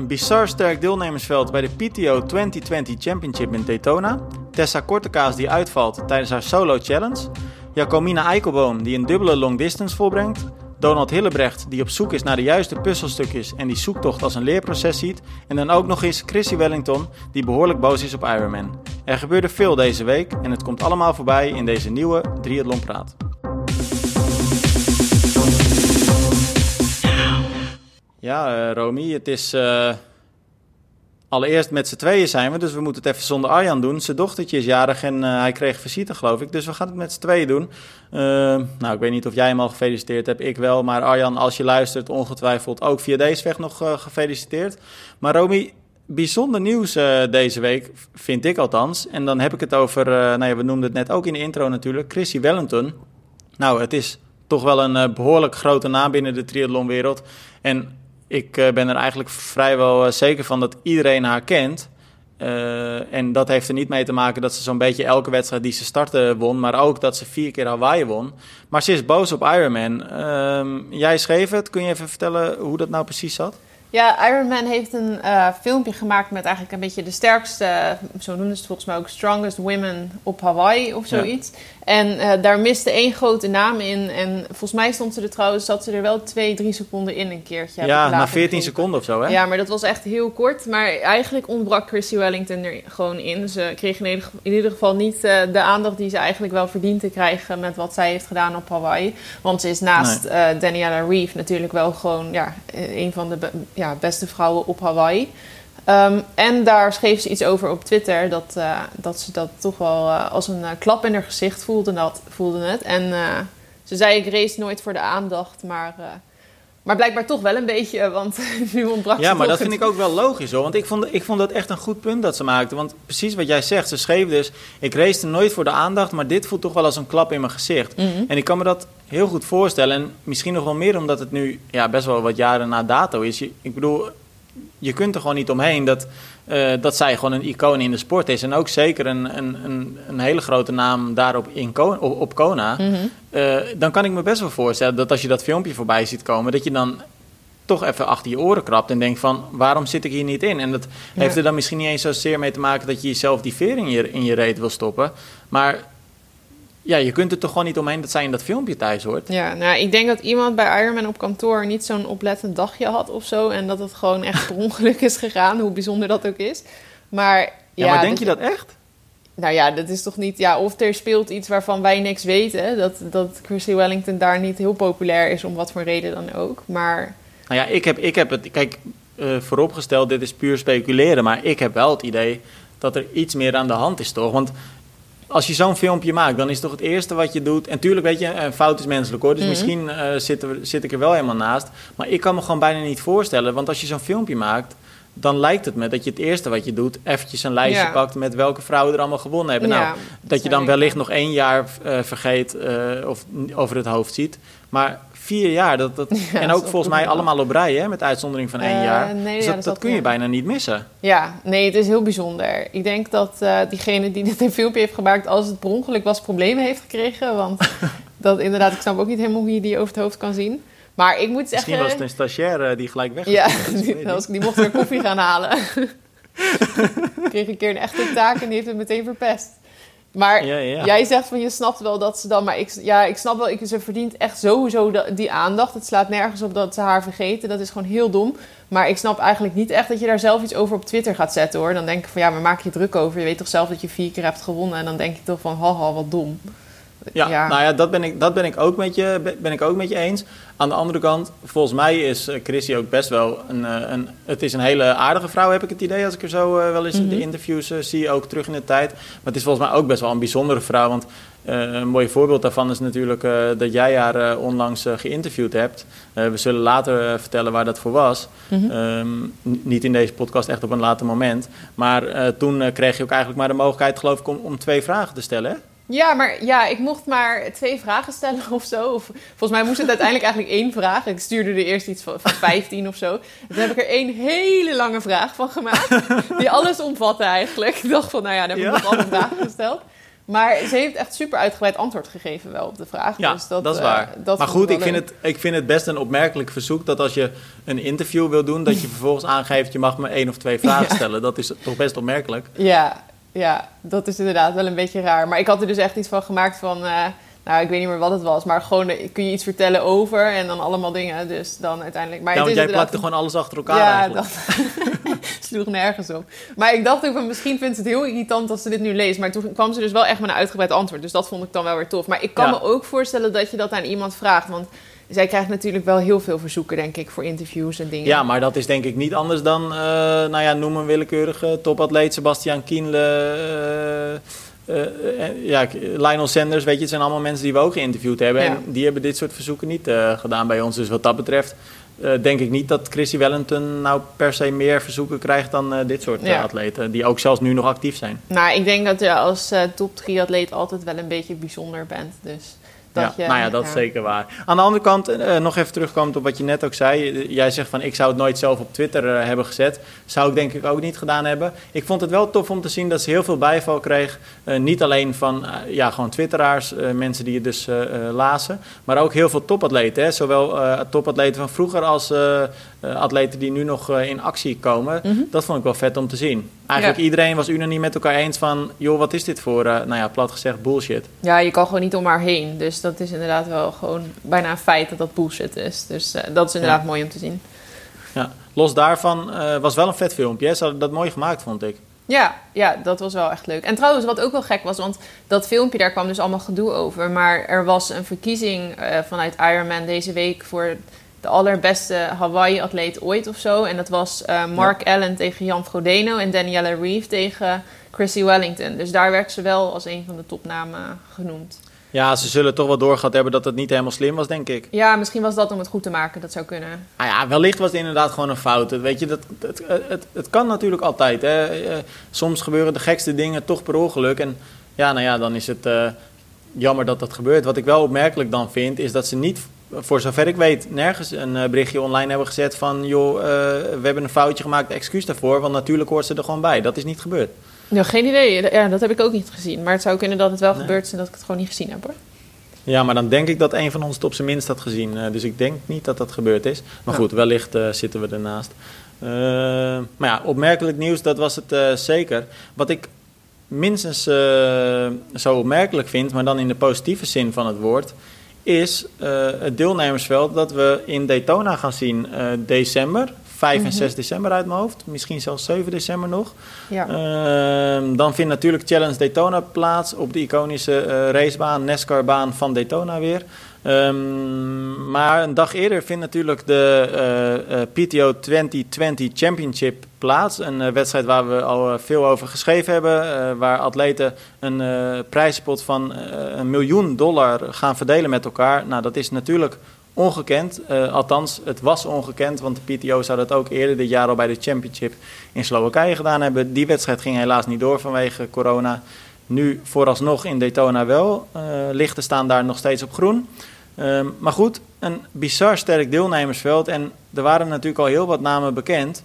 Een bizar sterk deelnemersveld bij de PTO 2020 Championship in Daytona. Tessa Kortekaas die uitvalt tijdens haar solo challenge. Jacomina Eikelboom die een dubbele long distance volbrengt. Donald Hillebrecht die op zoek is naar de juiste puzzelstukjes en die zoektocht als een leerproces ziet. En dan ook nog eens Chrissy Wellington die behoorlijk boos is op Ironman. Er gebeurde veel deze week en het komt allemaal voorbij in deze nieuwe Triathlon Praat. Ja, uh, Romy, het is... Uh, allereerst met z'n tweeën zijn we, dus we moeten het even zonder Arjan doen. Zijn dochtertje is jarig en uh, hij kreeg visite, geloof ik. Dus we gaan het met z'n tweeën doen. nou, ik weet niet of jij hem al gefeliciteerd hebt, ik wel. Maar Arjan, als je luistert, ongetwijfeld ook via deze weg nog gefeliciteerd. Maar Romy, bijzonder nieuws deze week, vind ik althans. En dan heb ik het over, nou ja, we noemden het net ook in de intro natuurlijk, Chrissy Wellington. Nou, het is toch wel een behoorlijk grote naam binnen de triathlonwereld. En ik uh, ben er eigenlijk vrijwel uh, zeker van dat iedereen haar kent. Uh, en dat heeft er niet mee te maken dat ze zo'n beetje elke wedstrijd die ze startte won, maar ook dat ze vier keer Hawaii won. Maar ze is boos op Ironman. Ehm, jij schreef het. Kun je even vertellen hoe dat nou precies zat? Ja, Iron Man heeft een uh, filmpje gemaakt met eigenlijk een beetje de sterkste, zo noemen ze het volgens mij ook, strongest women op Hawaii of zoiets. En uh, daar miste één grote naam in. En volgens mij stond ze er trouwens, zat ze er wel twee, drie seconden in een keertje. Ja, na 14 seconden of zo, hè? Ja, maar dat was echt heel kort. Maar eigenlijk ontbrak Chrissy Wellington er gewoon in. Ze kreeg in ieder, geval niet uh, de aandacht die ze eigenlijk wel verdient te krijgen met wat zij heeft gedaan op Hawaii. Want ze is naast nee. Daniela Reeve natuurlijk wel gewoon ja, een van de ja, beste vrouwen op Hawaii. Um, en daar schreef ze iets over op Twitter dat, uh, dat ze dat toch wel uh, als een uh, klap in haar gezicht voelde, dat, voelde het. En ze zei: Ik race nooit voor de aandacht, maar, maar blijkbaar toch wel een beetje, want nu ontbrak Ja, maar dat het. vind ik ook wel logisch hoor. Want ik vond, ik vond dat echt een goed punt dat ze maakte. Want precies wat jij zegt, ze schreef dus: Ik race nooit voor de aandacht, maar dit voelt toch wel als een klap in mijn gezicht. Mm -hmm. En ik kan me dat heel goed voorstellen. En misschien nog wel meer omdat het nu ja, best wel wat jaren na dato is. Je, ik bedoel, je kunt er gewoon niet omheen dat, uh, dat zij gewoon een icoon in de sport is. En ook zeker een, een, een, een hele grote naam daarop in Kona, op, op Kona. Mm -hmm. uh, dan kan ik me best wel voorstellen dat als je dat filmpje voorbij ziet komen, dat je dan toch even achter je oren krabt en denkt van waarom zit ik hier niet in? En dat ja. heeft er dan misschien niet eens zozeer mee te maken dat je jezelf die veer in je, in je reet wil stoppen. Maar ja, je kunt er toch gewoon niet omheen dat zij in dat filmpje thuis hoort. Ja, nou, ik denk dat iemand bij Ironman op kantoor niet zo'n oplettend dagje had of zo. En dat het gewoon echt per ongeluk is gegaan, hoe bijzonder dat ook is. Maar ja, ja maar denk je dat echt? Nou ja, dat is toch niet... Ja, of er speelt iets waarvan wij niks weten. Dat, dat Chrissy Wellington daar niet heel populair is, om wat voor reden dan ook. Maar... Nou ja, ik heb, ik heb het... Kijk, uh, vooropgesteld, dit is puur speculeren. Maar ik heb wel het idee dat er iets meer aan de hand is, toch? Want als je zo'n filmpje maakt, dan is toch het eerste wat je doet. En tuurlijk, weet je, een fout is menselijk hoor. Dus Mhm. misschien uh, zit, er, zit ik er wel helemaal naast. Maar ik kan me gewoon bijna niet voorstellen. Want als je zo'n filmpje maakt, dan lijkt het me dat je het eerste wat je doet, eventjes een lijstje Ja. pakt met welke vrouwen er allemaal gewonnen hebben. Nou, dat je dan wellicht nog één jaar uh, vergeet uh, of over het hoofd ziet. Maar vier jaar, dat, dat, Ja, en ook volgens mij allemaal op rij, hè, met uitzondering van één Eh, jaar. nee, dus ja, dat, kun je bijna niet missen. Ja, nee, het is heel bijzonder. Ik denk dat eh, diegene die dit filmpje heeft gemaakt, als het per ongeluk was, problemen heeft gekregen. Want dat inderdaad, ik snap ook niet helemaal hoe je die over het hoofd kan zien. Maar ik moet zeggen... Misschien was het een stagiair eh, die gelijk weg Ja, was. die, als- die mocht weer koffie gaan halen. Ik kreeg een keer een echte taak en die heeft het meteen verpest. Maar Ja, ja. jij zegt van je snapt wel dat ze dan... Maar ik, ja, ik snap wel, ik, ze verdient echt sowieso die aandacht. Het slaat nergens op dat ze haar vergeten. Dat is gewoon heel dom. Maar ik snap eigenlijk niet echt dat je daar zelf iets over op Twitter gaat zetten hoor. Dan denk ik van ja, maar maak je druk over. Je weet toch zelf dat je vier keer hebt gewonnen. En dan denk je toch van haha, wat dom. Ja, nou ja, dat ben ik, dat ben ik, ook, met je, ben ik ook met je eens. Aan de andere kant, volgens mij is eh, Chrissy ook best wel een, eh, een... Het is een hele aardige vrouw, heb ik het idee. Als ik er zo eh, wel eens in Mhm. de interviews zie, ook terug in de tijd. Maar het is volgens mij ook best wel een bijzondere vrouw. Want een mooi voorbeeld daarvan is natuurlijk dat jij haar onlangs geïnterviewd hebt. We zullen later vertellen waar dat voor was. Mhm. Ehm, niet in deze podcast, echt op een later moment. Maar toen kreeg je ook eigenlijk maar de mogelijkheid, geloof ik, om, om twee vragen te stellen. hè? Ja, maar ja, ik mocht maar twee vragen stellen of zo. Of, volgens mij moest het uiteindelijk eigenlijk één vraag. Ik stuurde er eerst iets van, van 15 of zo. Toen heb ik er één hele lange vraag van gemaakt. Die alles omvatte eigenlijk. Ik dacht van, nou ja, daar heb ik Ja. nog alle vragen gesteld. Maar ze heeft echt super uitgebreid antwoord gegeven wel op de vraag. Ja, dus dat, dat, is eh, waar. dat maar goed, ik vind, het, ik vind het best een opmerkelijk verzoek dat als je een interview wil doen, dat je vervolgens aangeeft, je mag me één of twee vragen Ja. stellen. Dat is toch best opmerkelijk. Ja, ja, dat is inderdaad wel een beetje raar. Maar ik had er dus echt iets van gemaakt van... eh, nou, ik weet niet meer wat het was. Maar gewoon, eh, kun je iets vertellen over en dan allemaal dingen. Dus dan uiteindelijk... Maar ja, want jij plakte gewoon alles achter elkaar ja, eigenlijk. dat sloeg nergens op. Maar ik dacht ook van, misschien vindt ze het heel irritant als ze dit nu leest. Maar toen kwam ze dus wel echt met een uitgebreid antwoord. Dus dat vond ik dan wel weer tof. Maar ik kan Ja. me ook voorstellen dat je dat aan iemand vraagt. Want zij krijgt natuurlijk wel heel veel verzoeken, denk ik, voor interviews en dingen. Ja, maar dat is denk ik niet anders dan, eh, nou ja, noem een willekeurige topatleet, Sebastian Kienle, eh, eh, ja, Lionel Sanders, weet je, het zijn allemaal mensen die we ook geïnterviewd hebben. Ja. En die hebben dit soort verzoeken niet gedaan bij ons. Dus wat dat betreft denk ik niet dat Chrissy Wellington nou per se meer verzoeken krijgt dan dit soort Ja. atleten, die ook zelfs nu nog actief zijn. Nou, ik denk dat je als top 3 atleet altijd wel een beetje bijzonder bent. Dus dat ja, je, nou ja, dat is zeker waar. Aan de andere kant, eh, nog even terugkomend op wat je net ook zei. Eh, Jij zegt van, ik zou het nooit zelf op Twitter eh, hebben gezet. Zou ik denk ik ook niet gedaan hebben. Ik vond het wel tof om te zien dat ze heel veel bijval kreeg. Niet alleen van, ja, gewoon twitteraars, mensen die het dus lazen. Maar ook heel veel topatleten. Hè? Zowel topatleten van vroeger als eh, atleten die nu nog eh, in actie komen. Mhm. Dat vond ik wel vet om te zien. Eigenlijk Ja. iedereen was unaniem met elkaar eens van... joh, wat is dit voor, eh, nou ja, plat gezegd, bullshit. Ja, je kan gewoon niet om haar heen. Dus dat is inderdaad wel gewoon bijna een feit dat dat bullshit is. Dus dat is inderdaad Ja. mooi om te zien. Ja, los daarvan was wel een vet filmpje. hè. Ze hadden dat mooi gemaakt, vond ik. Ja, ja, dat was wel echt leuk. En trouwens, wat ook wel gek was, want dat filmpje, daar kwam dus allemaal gedoe over. Maar er was een verkiezing vanuit Ironman deze week voor de allerbeste Hawaii-atleet ooit of zo. En dat was eh, Mark Allen tegen Jan Frodeno en Danielle Reeve tegen Chrissy Wellington. Dus daar werd ze wel als een van de topnamen genoemd. Ja, ze zullen toch wel doorgehad hebben dat het niet helemaal slim was, denk ik. Ja, misschien was dat om het goed te maken. Dat zou kunnen. Nou ja, wellicht was het inderdaad gewoon een fout. Weet je, dat, het, het, het kan natuurlijk altijd. Hè. Eh, Soms gebeuren de gekste dingen toch per ongeluk. En ja, nou ja, dan is het eh, jammer dat dat gebeurt. Wat ik wel opmerkelijk dan vind, is dat ze niet, voor zover ik weet, nergens een eh, berichtje online hebben gezet van... joh, eh, we hebben een foutje gemaakt, excuus daarvoor. Want natuurlijk hoort ze er gewoon bij. Dat is niet gebeurd. Ja, geen idee. Ja, dat heb ik ook niet gezien. Maar het zou kunnen dat het wel Nee. gebeurd is en dat ik het gewoon niet gezien heb hoor. Ja, maar dan denk ik dat een van ons het op zijn minst had gezien. Eh, dus ik denk niet dat dat gebeurd is. Maar Ja. goed, wellicht eh, zitten we ernaast. Eh, maar ja, opmerkelijk nieuws, dat was het eh, zeker. Wat ik minstens eh, zo opmerkelijk vind, maar dan in de positieve zin van het woord, is eh, het deelnemersveld dat we in Daytona gaan zien eh, december. 5 en Mhm. 6 december uit mijn hoofd. Misschien zelfs 7 december nog. Ja. Ehm, dan vindt natuurlijk Challenge Daytona plaats op de iconische eh, racebaan, NASCAR-baan van Daytona weer. Ehm, maar een dag eerder vindt natuurlijk de eh, eh, PTO 2020 Championship plaats. Een eh, wedstrijd waar we al eh, veel over geschreven hebben. eh, waar atleten een prijzenpot van een miljoen dollar gaan verdelen met elkaar. Nou, dat is natuurlijk ongekend. Althans, het was ongekend, want de PTO zou dat ook eerder dit jaar al bij de Championship in Slowakije gedaan hebben. Die wedstrijd ging helaas niet door vanwege corona. Nu vooralsnog in Daytona wel. Eh, lichten staan daar nog steeds op groen. Ehm, maar goed, een bizar sterk deelnemersveld. En er waren natuurlijk al heel wat namen bekend.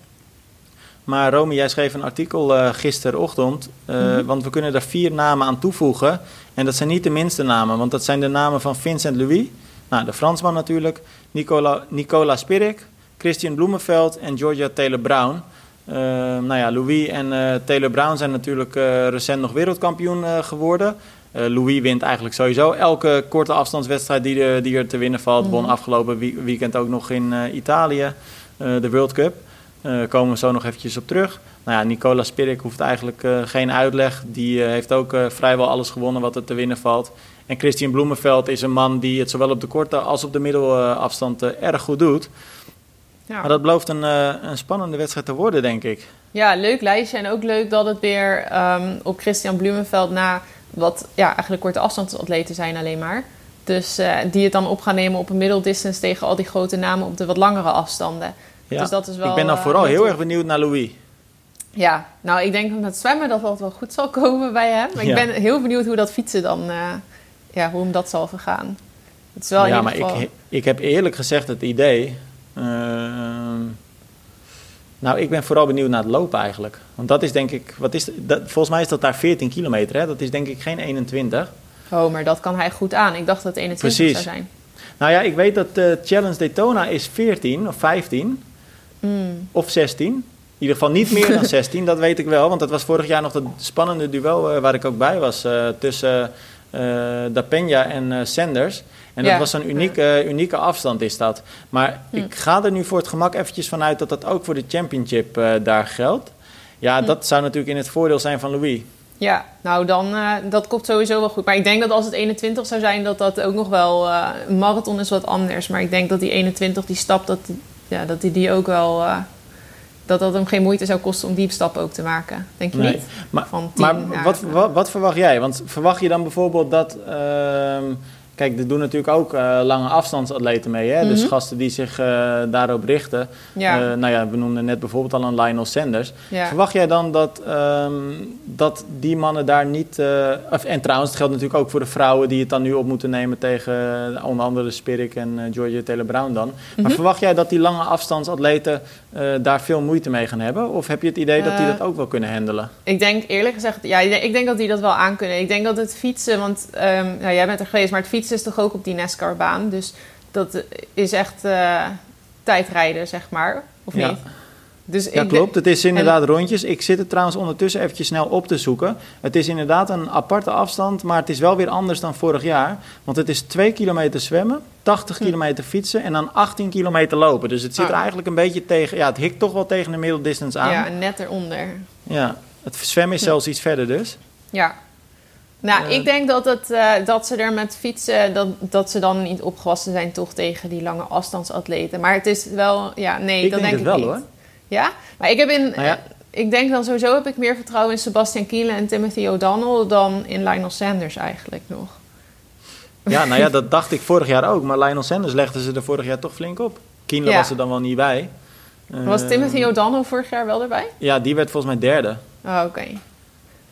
Maar Romy, jij schreef een artikel eh, gisterochtend. eh, Mhm. Want we kunnen daar vier namen aan toevoegen. En dat zijn niet de minste namen, want dat zijn de namen van Vincent Louis. Nou, de Fransman natuurlijk. Nicola, Nicola Spirik, Christian Bloemenveld en Georgia Taylor-Brown. Eh, nou ja, Louis en eh, Taylor Brown zijn natuurlijk eh, recent nog wereldkampioen eh, geworden. Louis wint eigenlijk sowieso elke korte afstandswedstrijd die, er- die er te winnen valt. Won Mhm. afgelopen wie- weekend ook nog in Italië de World Cup. Daar komen we zo nog eventjes op terug. Nou ja, Nicola Spirik hoeft eigenlijk geen uitleg. Die heeft ook vrijwel alles gewonnen wat er te winnen valt. En Christian Bloemenveld is een man die het zowel op de korte als op de middelafstand erg goed doet. Ja. Maar dat belooft een, eh, een spannende wedstrijd te worden, denk ik. Ja, leuk lijstje. En ook leuk dat het weer ehm, op Christian Blumenveld na wat ja, eigenlijk korte afstandsatleten zijn alleen maar. Dus eh, die het dan op gaan nemen op een middeldistance tegen al die grote namen op de wat langere afstanden. Ja. Dus dat is wel, ik ben dan eh, vooral heel heel tof. erg benieuwd naar Louis. Ja, nou ik denk dat met zwemmen dat dat wel goed zal komen bij hem. Maar Ja. ik ben heel benieuwd hoe dat fietsen dan, ja, hoe hem dat zal vergaan. Het is wel in ja, maar geval... ik, ik heb eerlijk gezegd het idee. Ehm, Nou, ik ben vooral benieuwd naar het lopen eigenlijk. Want dat is denk ik, wat is, dat, volgens mij is dat daar 14 kilometer. Hè? Dat is denk ik geen 21. Oh, maar dat kan hij goed aan. Ik dacht dat het 21 Precies. zou zijn. Nou ja, ik weet dat de Challenge Daytona is 14 of 15 Mm. of 16. In ieder geval niet meer dan 16, dat weet ik wel. Want dat was vorig jaar nog dat spannende duel eh, waar ik ook bij was. eh, tussen eh Da Peña en eh, Sanders. En dat Ja. was een unieke, unieke afstand is dat. Maar Hm. ik ga er nu voor het gemak eventjes vanuit dat dat ook voor de championship eh, daar geldt. Ja, Hm. dat zou natuurlijk in het voordeel zijn van Louis. Ja, nou dan, eh, dat komt sowieso wel goed. Maar ik denk dat als het 21 zou zijn, dat dat ook nog wel... eh, een marathon is wat anders. Maar ik denk dat die 21, die stap, dat die, ja, dat die, die ook wel... eh, dat dat hem geen moeite zou kosten om die stap ook te maken. Denk je Nee. niet? Maar, Van 10 maar wat, wat, wat verwacht jij? Want verwacht je dan bijvoorbeeld dat... kijk, er doen natuurlijk ook eh, lange afstandsatleten mee. Hè? Dus Mhm. gasten die zich eh, daarop richten. Ja, Eh, nou ja, we noemden net bijvoorbeeld al een Lionel Sanders. ja. Verwacht jij dan dat, ehm, dat die mannen daar niet... of, en trouwens, het geldt natuurlijk ook voor de vrouwen... die het dan nu op moeten nemen tegen onder andere Spirik en Georgia Taylor-Brown dan. Maar Mhm. verwacht jij dat die lange afstandsatleten daar veel moeite mee gaan hebben? Of heb je het idee dat die dat ook wel kunnen handelen? Ik denk eerlijk gezegd, ja, ik denk- ik denk dat die dat wel aan kunnen. Ik denk dat het fietsen, want ehm, nou, jij bent er geweest, maar het fietsen is toch ook op die NASCAR-baan. Dus dat is echt eh, tijdrijden, zeg maar. Of Ja. niet? Dus Ja, ik klopt. Het is inderdaad rondjes. Ik zit het trouwens ondertussen eventjes snel op te zoeken. Het is inderdaad een aparte afstand, maar het is wel weer anders dan vorig jaar. Want het is 2 kilometer zwemmen, 80 Hm. kilometer fietsen en dan 18 kilometer lopen. Dus het zit er Ah. eigenlijk een beetje tegen... Ja, het hikt toch wel tegen de middeldistance aan. Ja, Ja. net eronder. Het zwemmen is Ja. zelfs iets verder dus. Ja. Nou, ik denk dat, het, eh, dat ze er met fietsen, dat, dat ze dan niet opgewassen zijn toch tegen die lange afstandsatleten. Maar het is wel, ja, nee, Ik dat denk denk, het ik wel, niet. hoor. Ja? Maar ik heb in, Nou ja. ik denk dan sowieso heb ik meer vertrouwen in Sebastian Kielen en Timothy O'Donnell dan in Lionel Sanders eigenlijk nog. Ja, nou ja, dat dacht ik vorig jaar ook. Maar Lionel Sanders legde ze er vorig jaar toch flink op. Kienle Ja. was er dan wel niet bij. Was Eh, Timothy O'Donnell vorig jaar wel erbij? Ja, die werd volgens mij derde. Oh, oké.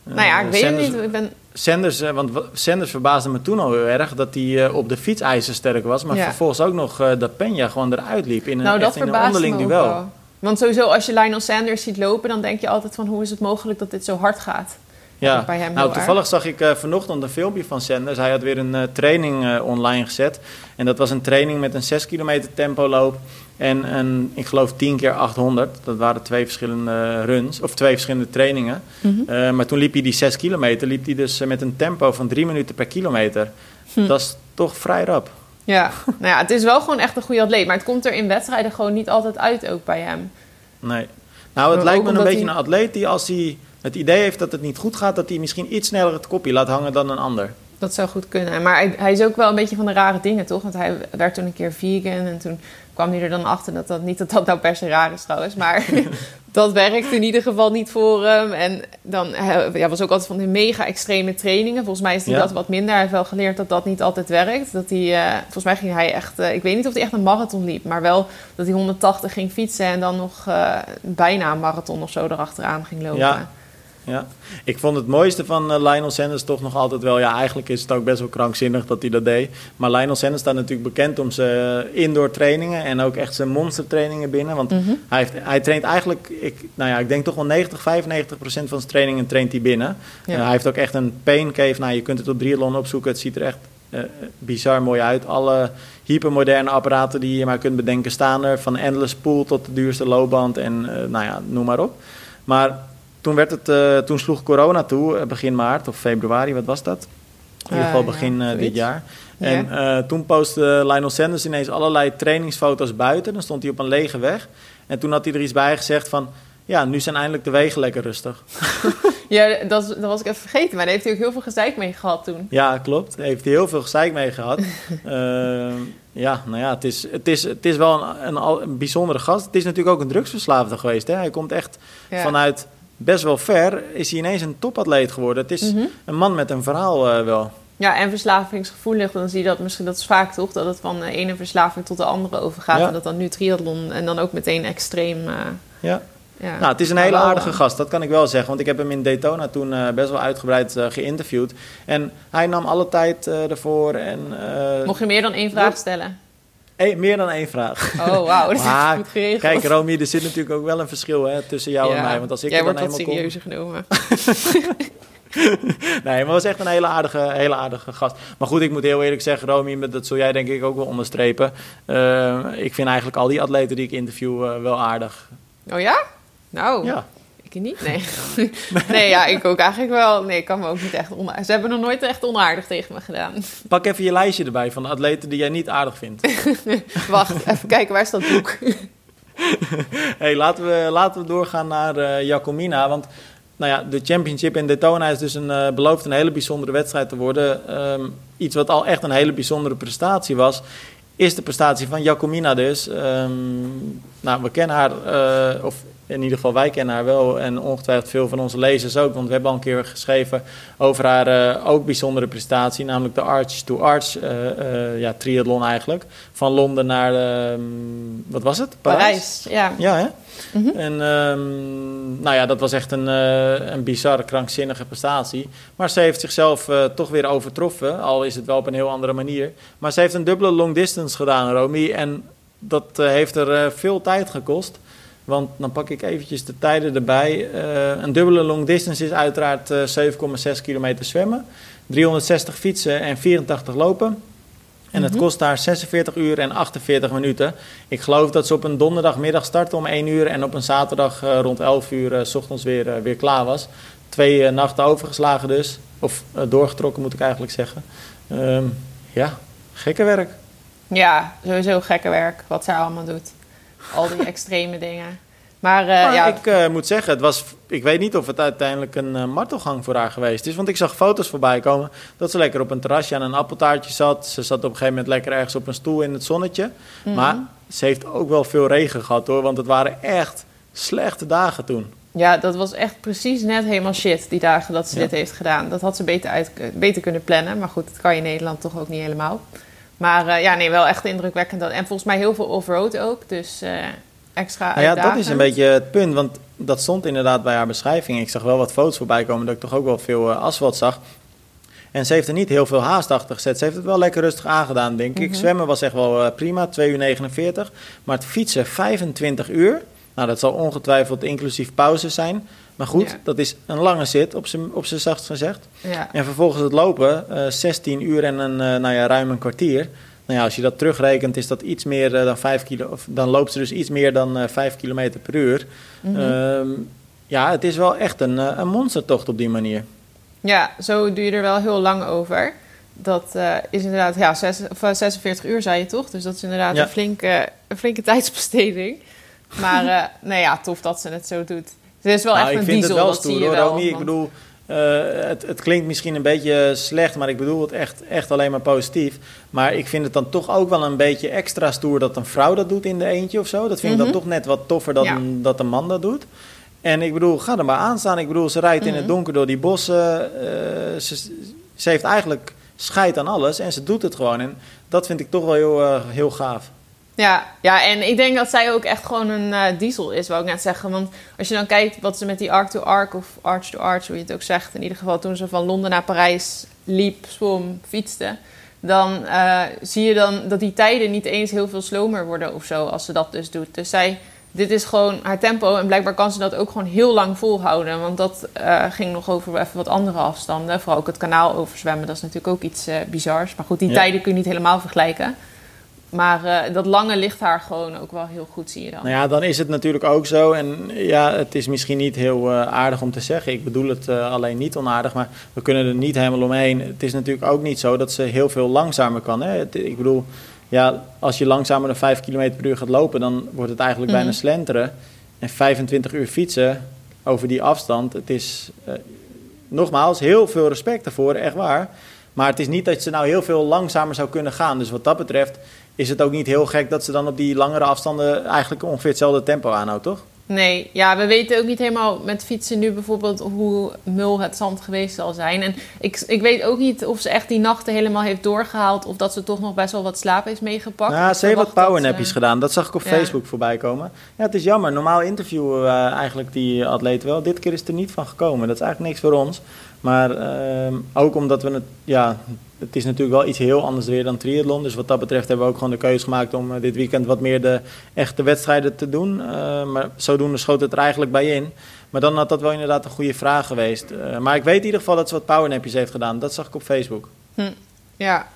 nou ja, ik Eh, weet Sanders- het niet. Ik ben, Sanders, eh, want wa- Sanders verbaasde me toen al heel erg dat hij eh, op de fiets ijzersterk was. Maar Ja. vervolgens ook nog eh, dat Peña gewoon eruit liep in een, nou, echt in een onderling duel. wel. Want sowieso als je Lionel Sanders ziet lopen, dan denk je altijd van hoe is het mogelijk dat dit zo hard gaat? Ja, bij hem nou toevallig zag ik vanochtend een filmpje van Sanders. Hij had weer een training online gezet. En dat was een training met een 6 kilometer tempoloop en een, ik geloof 10 keer 800. Dat waren twee verschillende runs, of twee verschillende trainingen. Mhm. Eh, maar toen liep hij die 6 kilometer, liep hij dus eh, met een tempo van 3 minuten per kilometer. Hm. Dat is toch vrij rap. Ja, nou ja, het is wel gewoon echt een goede atleet. Maar het komt er in wedstrijden gewoon niet altijd uit ook bij hem. Nee. Nou, het Maar lijkt me een beetje hij- een atleet die als hij het idee heeft dat het niet goed gaat, dat hij misschien iets sneller het kopje laat hangen dan een ander. Dat zou goed kunnen. Maar hij, hij is ook wel een beetje van de rare dingen, toch? Want hij werd toen een keer vegan en toen kwam hij er dan achter dat dat niet dat dat nou per se raar is trouwens. Maar dat werkt in ieder geval niet voor hem. En dan hij ja, was ook altijd van die mega extreme trainingen. Volgens mij is hij Ja. dat wat minder. Hij heeft wel geleerd dat dat niet altijd werkt. Dat hij, eh, volgens mij ging hij echt, eh, ik weet niet of hij echt een marathon liep, maar wel dat hij 180 ging fietsen en dan nog eh, bijna een marathon of zo erachteraan ging lopen. Ja. Ja, ik vond het mooiste van eh, Lionel Sanders toch nog altijd wel... Ja, eigenlijk is het ook best wel krankzinnig dat hij dat deed. Maar Lionel Sanders staat natuurlijk bekend om zijn indoor trainingen... en ook echt zijn monstertrainingen binnen. Want Mhm. hij, heeft, hij traint eigenlijk... Ik, nou ja, ik denk toch wel 90, 95 procent van zijn trainingen traint hij binnen. Ja. Eh, hij heeft ook echt een pain cave. Nou, je kunt het op Triathlon opzoeken. Het ziet er echt eh, bizar mooi uit. Alle hypermoderne apparaten die je maar kunt bedenken staan er. Van endless pool tot de duurste loopband en eh, nou ja, noem maar op. Maar toen, werd het, eh, toen sloeg corona toe, eh, begin maart of februari, wat was dat? In ieder Eh, geval begin eh, dit jaar. Ja. En toen postte Lionel Sanders ineens allerlei trainingsfoto's buiten. Dan stond hij op een lege weg. En toen had hij er iets bij gezegd van... Ja, nu zijn eindelijk de wegen lekker rustig. Ja, dat, dat was ik even vergeten. Maar daar heeft hij ook heel veel gezeik mee gehad toen. Ja, klopt. Daar heeft hij heel veel gezeik mee gehad. Ehm, ja, nou ja, het is, het is, het is wel een, een, bijzondere gast. Het is natuurlijk ook een drugsverslaafde geweest. Hè? Hij komt echt Ja. vanuit best wel ver. Is hij ineens een topatleet geworden. Het is Mhm. een man met een verhaal eh, wel. Ja, en verslavingsgevoelig, dan zie je dat misschien, dat is vaak toch, dat het van de ene verslaving tot de andere overgaat. Ja. En dat dan nu triathlon en dan ook meteen extreem. eh, Ja. ja. Nou, het is een hele aardige gast, dat kan ik wel zeggen. Want ik heb hem in Daytona toen eh, best wel uitgebreid geïnterviewd. En hij nam alle tijd ervoor. En, Mocht je meer dan één vraag stellen? Meer dan één vraag. Oh, wauw, dat is goed geregeld. Kijk, Romy, er zit natuurlijk ook wel een verschil hè, tussen jou en mij. Want als ik Jij er dan wordt wat serieuzer genomen. nee, maar was echt een hele aardige, hele aardige gast. Maar goed, ik moet heel eerlijk zeggen, Romy, dat zul jij denk ik ook wel onderstrepen. Uh, ik vind eigenlijk al die atleten die ik interview uh, wel aardig. Oh ja? Nou, ja. Ik niet. Nee. nee, ja, ik ook eigenlijk wel. Nee, ik kan me ook niet echt onaardig. Ze hebben nog nooit echt onaardig tegen me gedaan. Pak even je lijstje erbij van de atleten die jij niet aardig vindt. Wacht, even kijken, waar is dat boek? hey, laten we, laten we doorgaan naar uh, Jacomina, want nou ja, de championship in Daytona is dus een, uh, beloofd een hele bijzondere wedstrijd te worden. Um, iets wat al echt een hele bijzondere prestatie was, is de prestatie van Jacomina dus. Um, nou, we kennen haar, uh, of in ieder geval wij kennen haar wel en ongetwijfeld veel van onze lezers ook. Want we hebben al een keer geschreven over haar uh, ook bijzondere prestatie, namelijk de Arch to Arch uh, ja, triathlon eigenlijk. Van Londen naar, uh, wat was het? Parijs. Parijs ja. Ja, hè? Mm -hmm. En um, nou ja, dat was echt een, een bizarre, krankzinnige prestatie. Maar ze heeft zichzelf toch weer overtroffen, al is het wel op een heel andere manier. Maar ze heeft een dubbele long distance gedaan, Romy. En dat heeft er veel tijd gekost. Want dan pak ik eventjes de tijden erbij. Uh, een dubbele long distance is uiteraard uh, 7,6 kilometer zwemmen, 360 fietsen en 84 lopen. En het kost daar 46 uur en 48 minuten. Ik geloof dat ze op een donderdagmiddag starten om 1 uur en op een zaterdag uh, rond 11 uur s ochtends weer, weer klaar was. Twee nachten overgeslagen dus, of doorgetrokken moet ik eigenlijk zeggen. Um, ja, gekke werk. Ja, sowieso gekke werk wat zij allemaal doet. Al die extreme dingen. Maar, uh, maar ja. ik uh, moet zeggen, het was, ik weet niet of het uiteindelijk een uh, martelgang voor haar geweest is. Want ik zag foto's voorbij komen dat ze lekker op een terrasje aan een appeltaartje zat. Ze zat op een gegeven moment lekker ergens op een stoel in het zonnetje. Mm -hmm. Maar ze heeft ook wel veel regen gehad hoor, want het waren echt slechte dagen toen. Ja, dat was echt precies net helemaal shit, die dagen dat ze ja. dit heeft gedaan. Dat had ze beter, uit, beter kunnen plannen. Maar goed, dat kan je in Nederland toch ook niet helemaal. Maar uh, ja, nee, wel echt indrukwekkend. En volgens mij heel veel off-road ook. Dus uh, extra nou ja, dat is een beetje het punt. Want dat stond inderdaad bij haar beschrijving. Ik zag wel wat foto's voorbij komen dat ik toch ook wel veel uh, asfalt zag. En ze heeft er niet heel veel haast achter gezet. Ze heeft het wel lekker rustig aangedaan, denk ik. Mm -hmm. Zwemmen was echt wel prima, 2 uur 49. Maar het fietsen 25 uur. Nou, dat zal ongetwijfeld inclusief pauzes zijn. Maar goed, ja. dat is een lange zit, op zijn op zachtst gezegd. Ja. En vervolgens het lopen, uh, 16 uur en een, uh, nou ja, ruim een kwartier. Nou ja, als je dat terugrekent, is dat iets meer uh, dan 5 kilo. Of dan loopt ze dus iets meer dan 5 kilometer per uur. Mm -hmm. um, ja, het is wel echt een, een monstertocht op die manier. Ja, zo doe je er wel heel lang over. Dat is inderdaad, ja, 6, of 46 uur zei je toch? Dus dat is inderdaad ja. een, flinke, een flinke tijdsbesteding. Maar nou ja, tof dat ze het zo doet. Het is wel nou, echt een ik vind diesel, het wel stoer, hoor, wel. Ik bedoel, uh, het, het, klinkt misschien een beetje slecht, maar ik bedoel het echt, echt alleen maar positief. Maar ik vind het dan toch ook wel een beetje extra stoer dat een vrouw dat doet in de eentje of zo. Dat vind mm -hmm. ik dan toch net wat toffer dan Ja. dat een man dat doet. En ik bedoel, ga er maar aan staan. Ik bedoel, ze rijdt in Mhm. het donker door die bossen. Uh, ze, ze heeft eigenlijk scheid aan alles en ze doet het gewoon. En dat vind ik toch wel heel, uh, heel gaaf. Ja, ja, en ik denk dat zij ook echt gewoon een uh, diesel is, wou ik net zeggen. Want als je dan kijkt wat ze met die arc to arc of arch to arch, hoe je het ook zegt, in ieder geval toen ze van Londen naar Parijs liep, zwom, fietste, dan uh, zie je dan dat die tijden niet eens heel veel slomer worden of zo, als ze dat dus doet. Dus zij, dit is gewoon haar tempo en blijkbaar kan ze dat ook gewoon heel lang volhouden. Want dat uh, ging nog over even wat andere afstanden, vooral ook het kanaal overzwemmen, dat is natuurlijk ook iets bizars. Maar goed, die ja. tijden kun je niet helemaal vergelijken. Maar uh, dat lange ligt haar gewoon ook wel heel goed, zie je dan. Nou ja, dan is het natuurlijk ook zo. En ja, het is misschien niet heel uh, aardig om te zeggen. Ik bedoel het uh, alleen niet onaardig, maar we kunnen er niet helemaal omheen. Het is natuurlijk ook niet zo dat ze heel veel langzamer kan. Hè? Het, ik bedoel, ja, als je langzamer dan 5 km per uur gaat lopen, dan wordt het eigenlijk mm -hmm. bijna slenteren. En 25 uur fietsen over die afstand, het is nogmaals heel veel respect daarvoor, echt waar. Maar het is niet dat ze nou heel veel langzamer zou kunnen gaan. Dus wat dat betreft is het ook niet heel gek dat ze dan op die langere afstanden eigenlijk ongeveer hetzelfde tempo aanhoudt, toch? Nee, ja, we weten ook niet helemaal met fietsen nu bijvoorbeeld hoe mul het zand geweest zal zijn. En ik, ik weet ook niet of ze echt die nachten helemaal heeft doorgehaald of dat ze toch nog best wel wat slaap heeft meegepakt. Ja, ze heeft wat powernappies ze... gedaan. Dat zag ik op ja. Facebook voorbij komen. Ja, het is jammer. Normaal interviewen we eigenlijk die atleten wel. Dit keer is er niet van gekomen. Dat is eigenlijk niks voor ons. Maar ehm, ook omdat we het, ja, het is natuurlijk wel iets heel anders weer dan triathlon. Dus wat dat betreft hebben we ook gewoon de keuze gemaakt om dit weekend wat meer de echte wedstrijden te doen. maar zodoende schoot het er eigenlijk bij in. Maar dan had dat wel inderdaad een goede vraag geweest. maar ik weet in ieder geval dat ze wat powernapjes heeft gedaan. Dat zag ik op Facebook. Hm. Ja,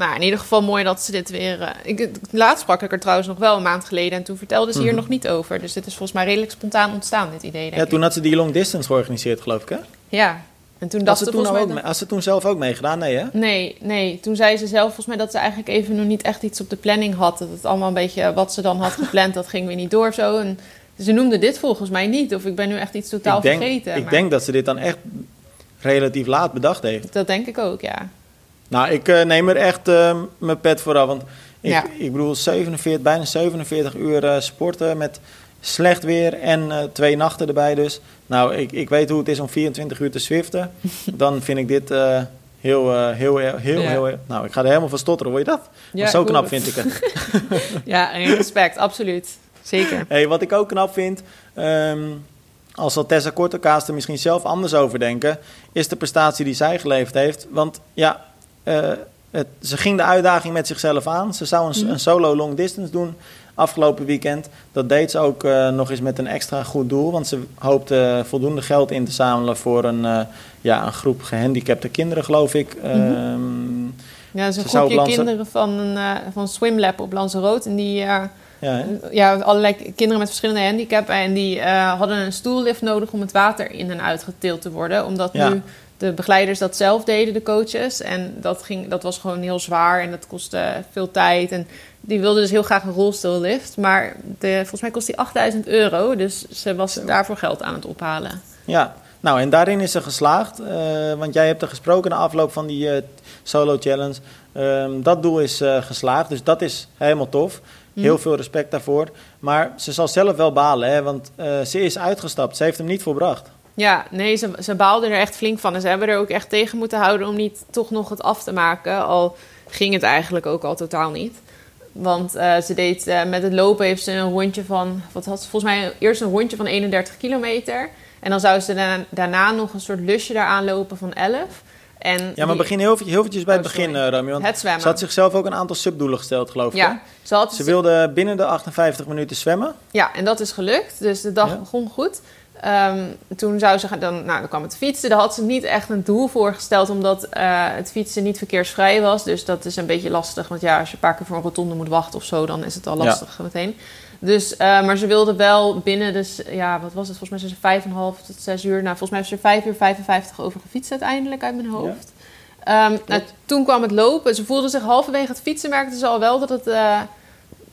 nou, in ieder geval mooi dat ze dit weer. Uh, ik, laatst sprak ik er trouwens nog wel een maand geleden en toen vertelde ze hier mhm. nog niet over. Dus dit is volgens mij redelijk spontaan ontstaan, dit idee. ja, toen had ze die long distance georganiseerd, geloof ik, hè? Ja. En toen dacht ze toen, ook, dat... Had ze toen zelf ook meegedaan? Nee, hè? Nee, nee. Toen zei ze zelf volgens mij dat ze eigenlijk even nog niet echt iets op de planning had. Dat het allemaal een beetje wat ze dan had gepland, dat ging weer niet door zo. En ze noemde dit volgens mij niet. Of ik ben nu echt iets totaal vergeten. Ik denk dat ze dit dan echt relatief laat bedacht heeft. Dat denk ik ook, ja. Nou, ik uh, neem er echt uh, mijn pet vooraf. Want ik, ja. ik bedoel, 47, bijna 47 uur uh, sporten met slecht weer en twee nachten erbij dus. Nou, ik, ik weet hoe het is om 24 uur te swiften. Dan vind ik dit heel, heel, heel, heel, ja. heel, Nou, ik ga er helemaal van stotteren, hoor je dat? Ja, zo knap vind ik het. ja, respect, absoluut. Zeker. Hey, wat ik ook knap vind... Um, al zal Tessa Kortekaas er misschien zelf anders over denken, is de prestatie die zij geleverd heeft. Want ja, het, ze ging de uitdaging met zichzelf aan. Ze zou een, mhm. een, solo long distance doen afgelopen weekend. Dat deed ze ook uh, nog eens met een extra goed doel. Want ze hoopte voldoende geld in te zamelen voor een, uh, ja, een groep gehandicapte kinderen, geloof ik. Mm -hmm. ja, zo'n groepje kinderen van, een, van Swimlab op Lanzarote. En die... Ja, ja, allerlei kinderen met verschillende handicaps. En die hadden een stoellift nodig om het water in en uitgetild te worden. Omdat nu de begeleiders dat zelf deden, de coaches. En dat, ging, dat was gewoon heel zwaar en dat kostte veel tijd. En die wilde dus heel graag een rolstoellift. Maar de, volgens mij kost die 8000 euro. Dus ze was daarvoor geld aan het ophalen. Ja, nou en daarin is ze geslaagd. Uh, want jij hebt er gesproken na afloop van die uh, solo challenge. Um, dat doel is uh, geslaagd, dus dat is helemaal tof. Mhm. Heel veel respect daarvoor. Maar ze zal zelf wel balen, hè, want ze is uitgestapt. Ze heeft hem niet volbracht. Ja, nee, ze, ze baalden er echt flink van. En ze hebben er ook echt tegen moeten houden om niet toch nog het af te maken. Al ging het eigenlijk ook al totaal niet. Want uh, ze deed uh, met het lopen heeft ze een rondje van, wat had ze volgens mij eerst een rondje van 31 kilometer. En dan zou ze daarna, daarna nog een soort lusje daaraan lopen van 11. En ja, maar begin heel, heel eventjes bij het oh, begin, uh, Rami. Want het zwemmen. Ze had zichzelf ook een aantal subdoelen gesteld, geloof ik. Ja, ze, had ze wilde binnen de 58 minuten zwemmen. Ja, en dat is gelukt. Dus de dag begon goed. Um, toen zou ze dan, nou, dan kwam het fietsen. Daar had ze niet echt een doel voor gesteld, omdat uh, het fietsen niet verkeersvrij was. Dus dat is een beetje lastig. Want ja, als je een paar keer voor een rotonde moet wachten of zo, dan is het al lastig ja. meteen. Dus, uh, maar ze wilde wel binnen, dus ja, wat was het? Volgens mij is ze vijf en half tot zes uur. Nou, volgens mij is ze er vijf uur 55 over gefietst uiteindelijk uit mijn hoofd. Ja. Um, nou, toen kwam het lopen. Ze voelde zich halverwege het fietsen, merkte ze al wel dat het. Uh,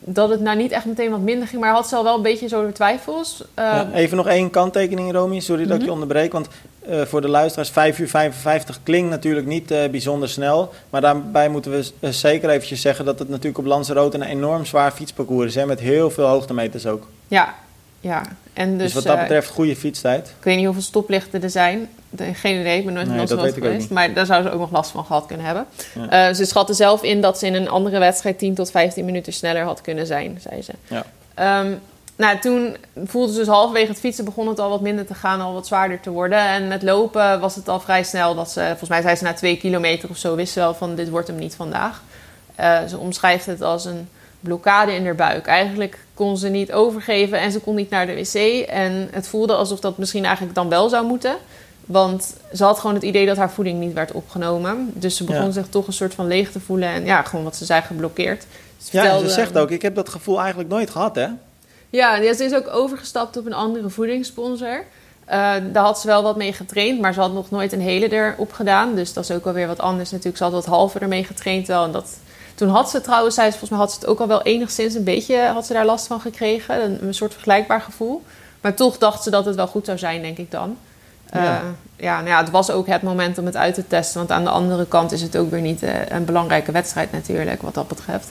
dat het nou niet echt meteen wat minder ging, maar had ze al wel een beetje zo de twijfels. Ja, even nog één kanttekening, Romy. Sorry dat ik je mhm. onderbreek. Want uh, voor de luisteraars, 5 uur 55 klinkt natuurlijk niet uh, bijzonder snel. Maar daarbij moeten we uh, zeker eventjes zeggen dat het natuurlijk op Lanzarote een enorm zwaar fietsparcours is. Hè, met heel veel hoogtemeters ook. Ja, ja. En dus, dus wat dat betreft goede fietstijd. Ik weet niet hoeveel stoplichten er zijn. Geen idee, ik ben nooit nee, dat geweest. Maar daar zou ze ook nog last van gehad kunnen hebben. Ja. Uh, ze schatte zelf in dat ze in een andere wedstrijd 10 tot 15 minuten sneller had kunnen zijn, zei ze. Ja. Um, nou, toen voelde ze dus halverwege het fietsen begon het al wat minder te gaan, al wat zwaarder te worden. En met lopen was het al vrij snel dat ze, volgens mij zei ze na twee kilometer of zo, wist ze wel van dit wordt hem niet vandaag. Uh, ze omschrijft het als een blokkade in haar buik. Eigenlijk kon ze niet overgeven en ze kon niet naar de wc. En het voelde alsof dat misschien eigenlijk dan wel zou moeten. Want ze had gewoon het idee dat haar voeding niet werd opgenomen. Dus ze begon zich toch een soort van leeg te voelen. En ja, gewoon wat ze zei, geblokkeerd. Ze ja, ze zegt ook, ik heb dat gevoel eigenlijk nooit gehad, hè? Ja, ze is ook overgestapt op een andere voedingssponsor. Uh, daar had ze wel wat mee getraind, maar ze had nog nooit een hele erop gedaan. Dus dat is ook alweer wat anders natuurlijk. Ze had wat halve ermee getraind wel. En dat toen had ze trouwens, zei ze, volgens mij had ze het ook al wel enigszins een beetje, had ze daar last van gekregen. Een, een soort vergelijkbaar gevoel. Maar toch dacht ze dat het wel goed zou zijn, denk ik dan. Ja. Uh, ja, nou ja, het was ook het moment om het uit te testen. Want aan de andere kant is het ook weer niet uh, een belangrijke wedstrijd natuurlijk, wat dat betreft.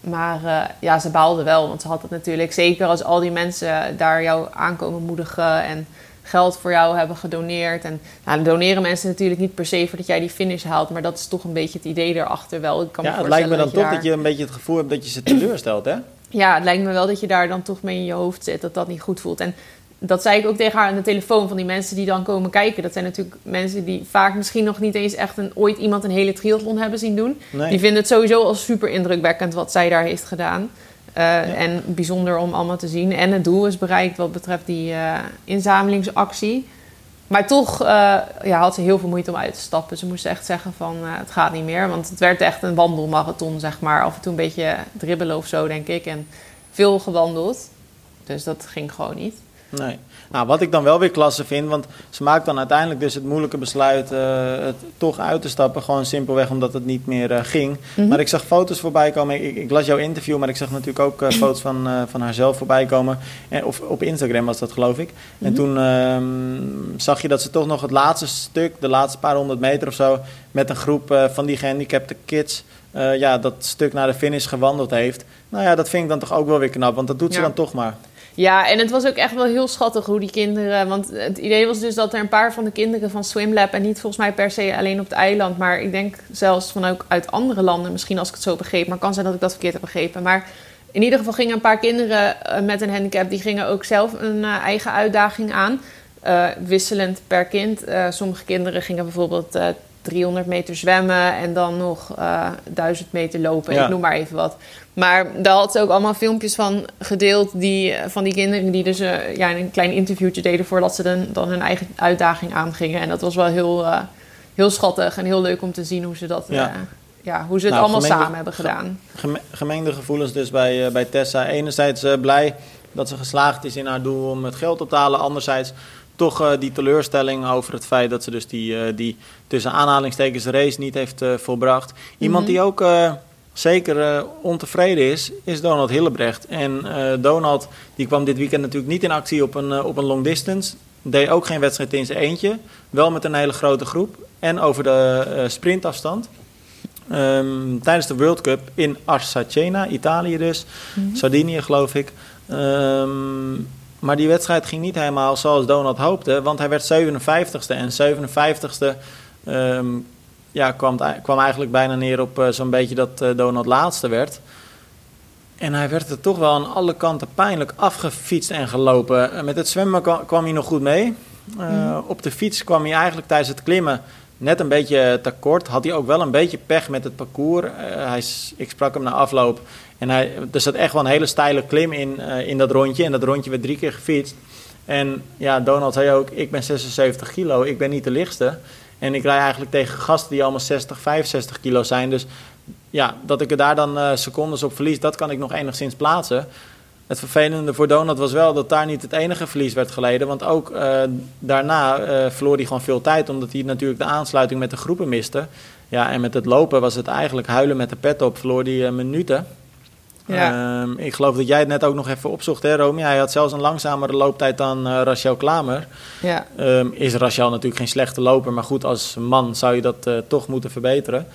Maar uh, ja, ze baalde wel, want ze had het natuurlijk... Zeker als al die mensen daar jou aankomen moedigen... en geld voor jou hebben gedoneerd. En nou, dan doneren mensen natuurlijk niet per se voordat jij die finish haalt, maar dat is toch een beetje het idee erachter wel. Ik kan ja, het lijkt me dan toch dat je een beetje het gevoel hebt dat je ze teleurstelt, hè? Ja, het lijkt me wel dat je daar dan toch mee in je hoofd zit, dat dat niet goed voelt. En dat zei ik ook tegen haar aan de telefoon. Van die mensen die dan komen kijken. Dat zijn natuurlijk mensen die vaak misschien nog niet eens echt een, ooit iemand een hele triathlon hebben zien doen. Die vinden het sowieso al super indrukwekkend wat zij daar heeft gedaan. Uh, En bijzonder om allemaal te zien. En het doel is bereikt wat betreft die uh, inzamelingsactie. Maar toch uh, ja, had ze heel veel moeite om uit te stappen. Ze moest echt zeggen van het gaat niet meer. Want het werd echt een wandelmarathon, zeg maar. Af en toe een beetje dribbelen of zo, denk ik. En veel gewandeld. Dus dat ging gewoon niet. Nee. Nou, wat ik dan wel weer klasse vind, want ze maakt dan uiteindelijk dus het moeilijke besluit uh, het toch uit te stappen. Gewoon simpelweg omdat het niet meer uh, ging. Mhm. Maar ik zag foto's voorbij komen. Ik, ik, las jouw interview, maar ik zag natuurlijk ook uh, foto's van, van haarzelf voorbij komen. En, of op Instagram was dat, geloof ik. En mhm. toen ehm, zag je dat ze toch nog het laatste stuk, de laatste paar honderd meter of zo, met een groep van die gehandicapte kids. ja, dat stuk naar de finish gewandeld heeft. Nou ja, dat vind ik dan toch ook wel weer knap, want dat doet ze dan toch maar. Ja, en het was ook echt wel heel schattig hoe die kinderen. Want het idee was dus dat er een paar van de kinderen van Swimlab. en niet volgens mij per se alleen op het eiland. maar ik denk zelfs van ook uit andere landen. Misschien als ik het zo begreep. Maar kan zijn dat ik dat verkeerd heb begrepen. Maar in ieder geval gingen een paar kinderen eh, met een handicap. die gingen ook zelf een eh, eigen uitdaging aan. Uh, wisselend per kind. sommige kinderen gingen bijvoorbeeld 300 meter zwemmen en dan nog uh, 1000 meter lopen. Ik noem maar even wat. Maar daar had ze ook allemaal filmpjes van gedeeld die, eh, van die kinderen die dus uh, ja, een klein interviewtje deden voordat ze dan, dan hun eigen uitdaging aangingen. En dat was wel heel, uh, heel schattig en heel leuk om te zien hoe ze dat. Ja. ja hoe ze het nou, allemaal samen hebben gedaan. Gemengde gevoelens dus bij, bij Tessa. Enerzijds blij dat ze geslaagd is in haar doel om het geld op te halen. Anderzijds toch uh, die teleurstelling over het feit dat ze dus die, uh, die tussen aanhalingstekens race niet heeft uh, volbracht. Iemand mhm. die ook zeker ontevreden is, is Donald Hillebrecht. En Donald die kwam dit weekend natuurlijk niet in actie op een, op een long distance. Deed ook geen wedstrijd in zijn eentje. Wel met een hele grote groep. En over de sprintafstand. Um, tijdens de World Cup in Arsacena, Italië dus. Mm Sardinië geloof ik. Um, maar die wedstrijd ging niet helemaal zoals Donald hoopte, want hij werd 57ste. En 57ste um, ja, kwam, kwam eigenlijk bijna neer op uh, zo'n beetje dat uh, Donald laatste werd. En hij werd er toch wel aan alle kanten pijnlijk afgefietst en gelopen. Uh, met het zwemmen kwam, kwam, hij nog goed mee. Mm. Op de fiets kwam hij eigenlijk tijdens het klimmen net een beetje tekort. Had hij ook wel een beetje pech met het parcours. hij, ik sprak hem na afloop en hij, er zat echt wel een hele steile klim in, uh, in dat rondje. En dat rondje werd drie keer gefietst. En ja, Donald zei ook, ik ben 76 kilo, ik ben niet de lichtste. En ik rij eigenlijk tegen gasten die allemaal 60, 65 kilo zijn. Dus ja, dat ik er daar dan uh, secondes op verlies, dat kan ik nog enigszins plaatsen. Het vervelende voor Donald was wel dat daar niet het enige verlies werd geleden. Want ook uh, daarna uh, verloor hij gewoon veel tijd, omdat hij natuurlijk de aansluiting met de groepen miste. Ja, en met het lopen was het eigenlijk huilen met de pet op, verloor hij minuten. Ja. Um, ik geloof dat jij het net ook nog even opzocht, hè, Romy? Hij had zelfs een langzamere looptijd dan uh, Rachel Klamer. Ja. Um, is Rachel natuurlijk geen slechte loper, maar goed, als man zou je dat uh, toch moeten verbeteren.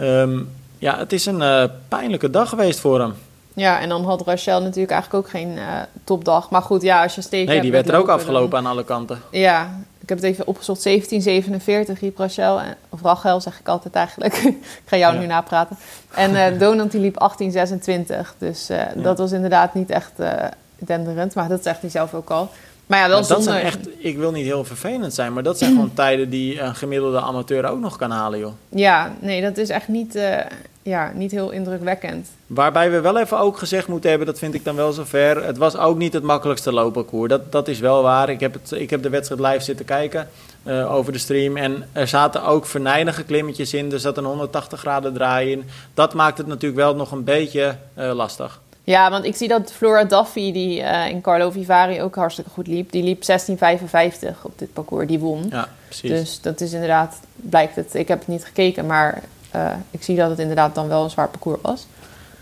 Um, ja, het is een uh, pijnlijke dag geweest voor hem. Ja, en dan had Rachel natuurlijk eigenlijk ook geen topdag. Maar goed, ja, als je steeds. Nee, die werd er ook afgelopen aan alle kanten. Ja, ik heb het even opgezocht, 1747 riep Rachel, of Rachel zeg ik altijd eigenlijk. ik ga jou nu napraten. En uh, Donald die liep 1826, dus uh, dat was inderdaad niet echt uh, denderend, maar dat zegt hij zelf ook al. Maar ja, wel dat zijn echt, ik wil niet heel vervelend zijn, maar dat zijn gewoon tijden die een gemiddelde amateur ook nog kan halen, joh. Ja, nee, dat is echt niet, ja, niet heel indrukwekkend. Waarbij we wel even ook gezegd moeten hebben, dat vind ik dan wel zover. Het was ook niet het makkelijkste loopparcours. Dat, dat is wel waar. Ik heb, het, ik heb de wedstrijd live zitten kijken uh, over de stream. En er zaten ook verneinige klimmetjes in. Er zat een 180 graden draai in. Dat maakt het natuurlijk wel nog een beetje uh, lastig. Ja, want ik zie dat Flora Duffy, die uh, in Carlo Vivari ook hartstikke goed liep, die liep 16,55 op dit parcours, die won. Ja, precies. Dus dat is inderdaad, blijkt het, ik heb het niet gekeken, maar uh, ik zie dat het inderdaad dan wel een zwaar parcours was.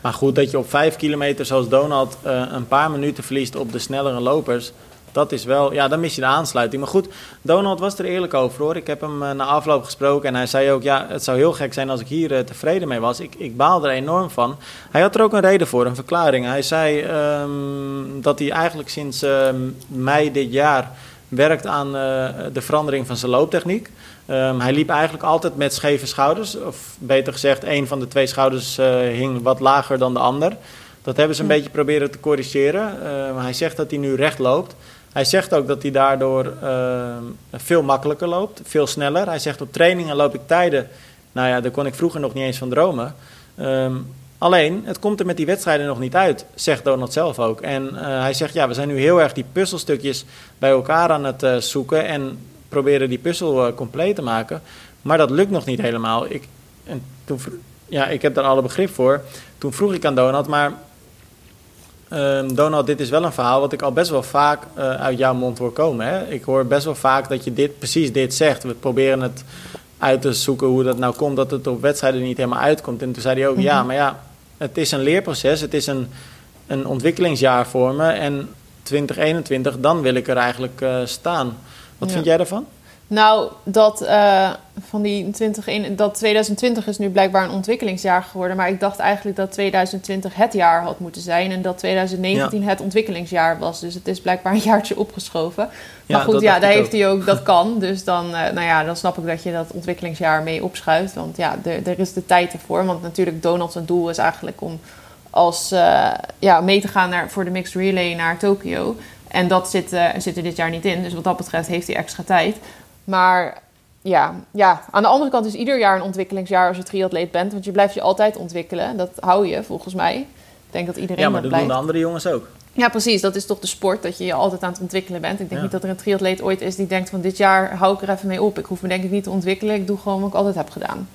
Maar goed, dat je op 5 kilometer zoals Donald uh, een paar minuten verliest op de snellere lopers, dat is wel, ja, dan mis je de aansluiting. Maar goed, Donald was er eerlijk over hoor. Ik heb hem uh, na afloop gesproken en hij zei ook, ja, het zou heel gek zijn als ik hier tevreden mee was. Ik, ik baal er enorm van. Hij had er ook een reden voor, een verklaring. Hij zei um, dat hij eigenlijk sinds uh, mei dit jaar werkt aan de verandering van zijn looptechniek. Um, hij liep eigenlijk altijd met scheve schouders. Of beter gezegd, een van de twee schouders uh, hing wat lager dan de ander. Dat hebben ze een hm. beetje proberen te corrigeren. Uh, hij zegt dat hij nu recht loopt. Hij zegt ook dat hij daardoor ehm, veel makkelijker loopt, veel sneller. Hij zegt op trainingen loop ik tijden, nou ja, daar kon ik vroeger nog niet eens van dromen. Ehm, alleen, het komt er met die wedstrijden nog niet uit, zegt Donald zelf ook. En eh, hij zegt, ja, we zijn nu heel erg die puzzelstukjes bij elkaar aan het uh, zoeken en proberen die puzzel uh, compleet te maken. Maar dat lukt nog niet helemaal. Ik, en toen, ja, ik heb daar alle begrip voor. Toen vroeg ik aan Donald, maar Um, Donald, dit is wel een verhaal wat ik al best wel vaak uh, uit jouw mond hoor komen. Hè? Ik hoor best wel vaak dat je dit, precies dit zegt. We proberen het uit te zoeken hoe dat nou komt, dat het op wedstrijden niet helemaal uitkomt. En toen zei hij ook, ja, mhm. maar ja, het is een leerproces. Het is een, een ontwikkelingsjaar voor me. En 2021, dan wil ik er eigenlijk uh, staan. Wat vind jij daarvan? Nou, dat, uh, van die 20, dat 2020 is nu blijkbaar een ontwikkelingsjaar geworden. Maar ik dacht eigenlijk dat 2020 het jaar had moeten zijn. En dat 2019 het ontwikkelingsjaar was. Dus het is blijkbaar een jaartje opgeschoven. Maar goed, ja, daar heeft hij ook, dat kan. Dus dan, uh, nou ja, dan snap ik dat je dat ontwikkelingsjaar mee opschuift. Want ja, er is de tijd ervoor. Want natuurlijk, Donald's doel is eigenlijk om als, uh, ja, mee te gaan naar, voor de Mixed Relay naar Tokio. En dat zit, uh, zit er dit jaar niet in. Dus wat dat betreft heeft hij extra tijd. Maar ja, ja, aan de andere kant is ieder jaar een ontwikkelingsjaar als je triatleet bent. Want je blijft je altijd ontwikkelen. Dat hou je volgens mij. Ik denk dat iedereen Ja, maar dat, doen de andere jongens ook. Ja, precies. Dat is toch de sport, dat je je altijd aan het ontwikkelen bent. Ik denk niet dat er een triatleet ooit is die denkt van dit jaar hou ik er even mee op. Ik hoef me denk ik niet te ontwikkelen. Ik doe gewoon wat ik altijd heb gedaan.